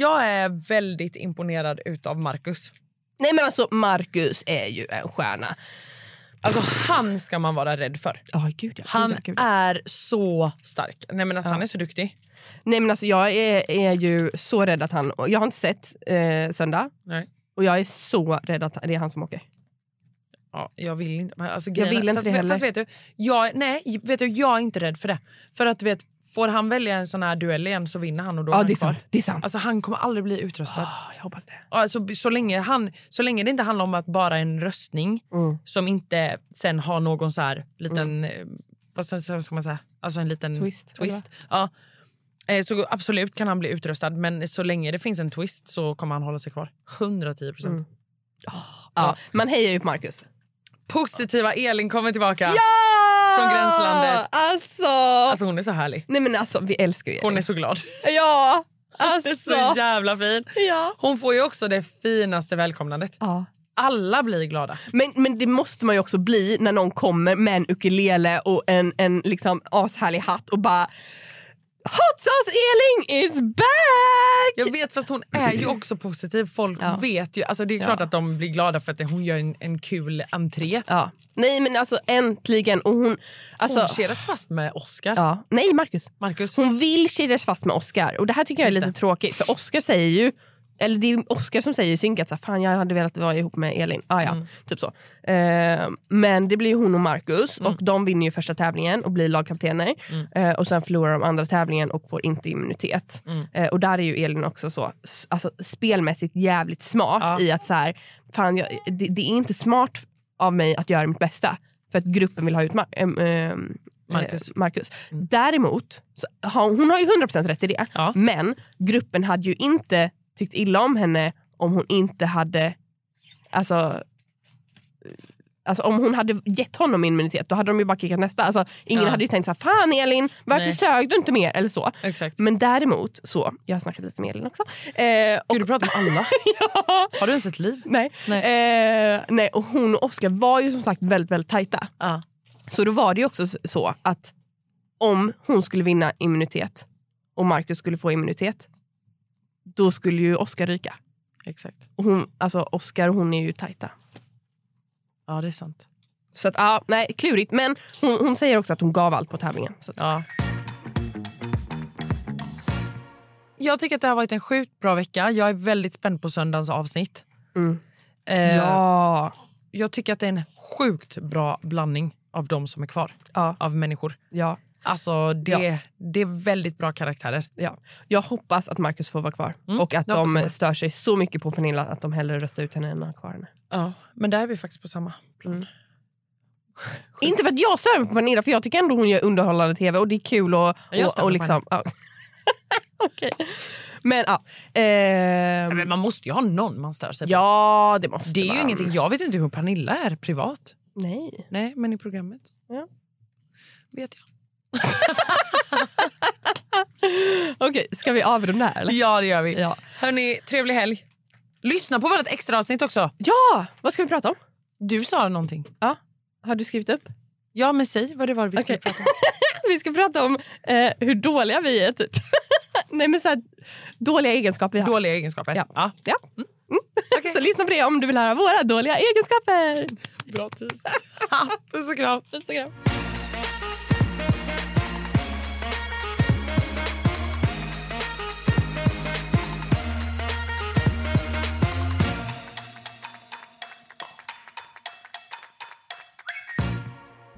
Jag är väldigt imponerad utav Marcus. Nej men alltså Marcus är ju en stjärna. Alltså han ska man vara rädd för. Ja, gud, ja, Han gud, ja, gud, är så stark. Nej men alltså Ja. han är så duktig. Nej men alltså jag är, är ju så rädd att han, jag har inte sett eh, söndag Nej. och jag är så rädd att det är han som åker. Ja, jag vill inte. Alltså, Jag vill inte fast, det heller. Fast vet du, jag, nej, vet du, jag är inte rädd för det. För att du vet, får han välja en sån här duell igen så vinner han och då Ja är han det är sant. Det är sant. Alltså han kommer aldrig bli utröstad. Ah, jag hoppas det. Alltså, så, länge han, så länge det inte handlar om att bara en röstning Mm. som inte sen har någon så här liten, eh, vad ska, man säga, alltså en liten Twist, twist. Ja. Eh, Så absolut kan han bli utröstad men så länge det finns en twist så kommer han hålla sig kvar. 110 procent. Mm. Ja, man hejar ju på Marcus. Positiva Elin kommer tillbaka. Ja! Från gränslandet. Alltså! Alltså hon är så härlig. Nej men alltså vi älskar ju Hon är Elin. så glad. Ja! [laughs] Hon är Alltså! så jävla fin. ja. Hon får ju också det finaste välkomnandet. ja. Alla blir glada. Men, men det måste man ju också bli när någon kommer med en ukulele och en, en liksom ashärlig hatt och bara Hot sauce Elin is back! Jag vet, fast hon är ju också positiv. Folk Ja. vet ju. Alltså det är klart Ja. att de blir glada för att hon gör en, en kul entré. Ja. Nej men alltså äntligen. Och hon, alltså, hon kedjas fast med Oscar. ja. Nej Marcus. Marcus. Hon vill kedjas fast med Oscar. Och det här tycker jag är Just lite det. tråkigt. För Oscar säger ju eller det är Oscar som säger i synk att så här, fan jag hade velat vara ihop med Elin. Ah, ja, Mm. typ så. Eh, men det blir hon och Marcus och de vinner ju första tävlingen och blir lagkaptener. Mm. Eh, och sen förlorar de andra tävlingen och får inte immunitet. Mm. Eh, och där är ju Elin också så alltså, spelmässigt jävligt smart Ja. i att så här, fan, jag, det, det är inte smart av mig att göra mitt bästa för att gruppen vill ha ut ehm, Marcus. eh, Marcus. Däremot, så hon har ju 100% rätt i det. Ja. Men gruppen hade ju inte tyckt illa om henne om hon inte hade... Alltså, alltså om hon hade gett honom immunitet då hade de ju bara kickat nästa. Alltså, ingen Ja. hade ju tänkt så här, fan Elin varför Nej. sög du inte mer? Eller så. Exakt. Men däremot, så, jag har snackat lite med Elin också. Eh, och, Gud, du pratar med alla. [laughs] ja, Har du ens ett liv? nej. Eh, nej, och hon och Oskar var ju som sagt väldigt, väldigt tajta. Ja. Så då var det ju också så att om hon skulle vinna immunitet och Marcus skulle få immunitet, då skulle ju Oskar ryka. Exakt. Och hon, alltså Oskar och hon är ju tajta. Ja, det är sant. Så att, ja, nej, klurigt. Men hon, hon säger också att hon gav allt på tävlingen. Så att, Ja. Jag tycker att det har varit en sjukt bra vecka. Jag är väldigt spänd på söndagens avsnitt. Mm. Eh, ja, Jag tycker att det är en sjukt bra blandning av de som är kvar. Ja. Av människor. ja, Alltså det, Ja. det är väldigt bra karaktärer. ja. Jag hoppas att Marcus får vara kvar. Mm, och att jag de stör sig så mycket på Pernilla att de hellre röstar ut henne än har kvar henne. Ja, men där är vi faktiskt på samma plan. Mm. [laughs] Inte för att jag stör mig på Pernilla, för jag tycker ändå hon gör underhållande tv och det är kul. Och, och, och liksom, ja. [laughs] Okej. Men ja. ehm, Men man måste ju ha någon man stör sig på. ja, det måste Det är ju man. ingenting. Jag vet inte hur Pernilla är privat. Nej. Nej, men i programmet Ja. vet jag. [laughs] Okej, ska vi avrunda här? Eller? Ja, det gör vi. Ja. Hörni, trevlig helg. Lyssna på vårt extra avsnitt också. ja, vad ska vi prata om? Du sa någonting. Ja. Har du skrivit upp? Ja, men säg vad det var vi skulle Okej. prata om. [laughs] Vi ska prata om eh, hur dåliga vi är. Typ. [laughs] Nej, men så här, dåliga egenskaper vi har. Dåliga egenskaper. Ja. ja. Ja. Mm. Så lyssna på det om du vill höra våra dåliga egenskaper. Bra tis. Puss och kram. Puss och kram.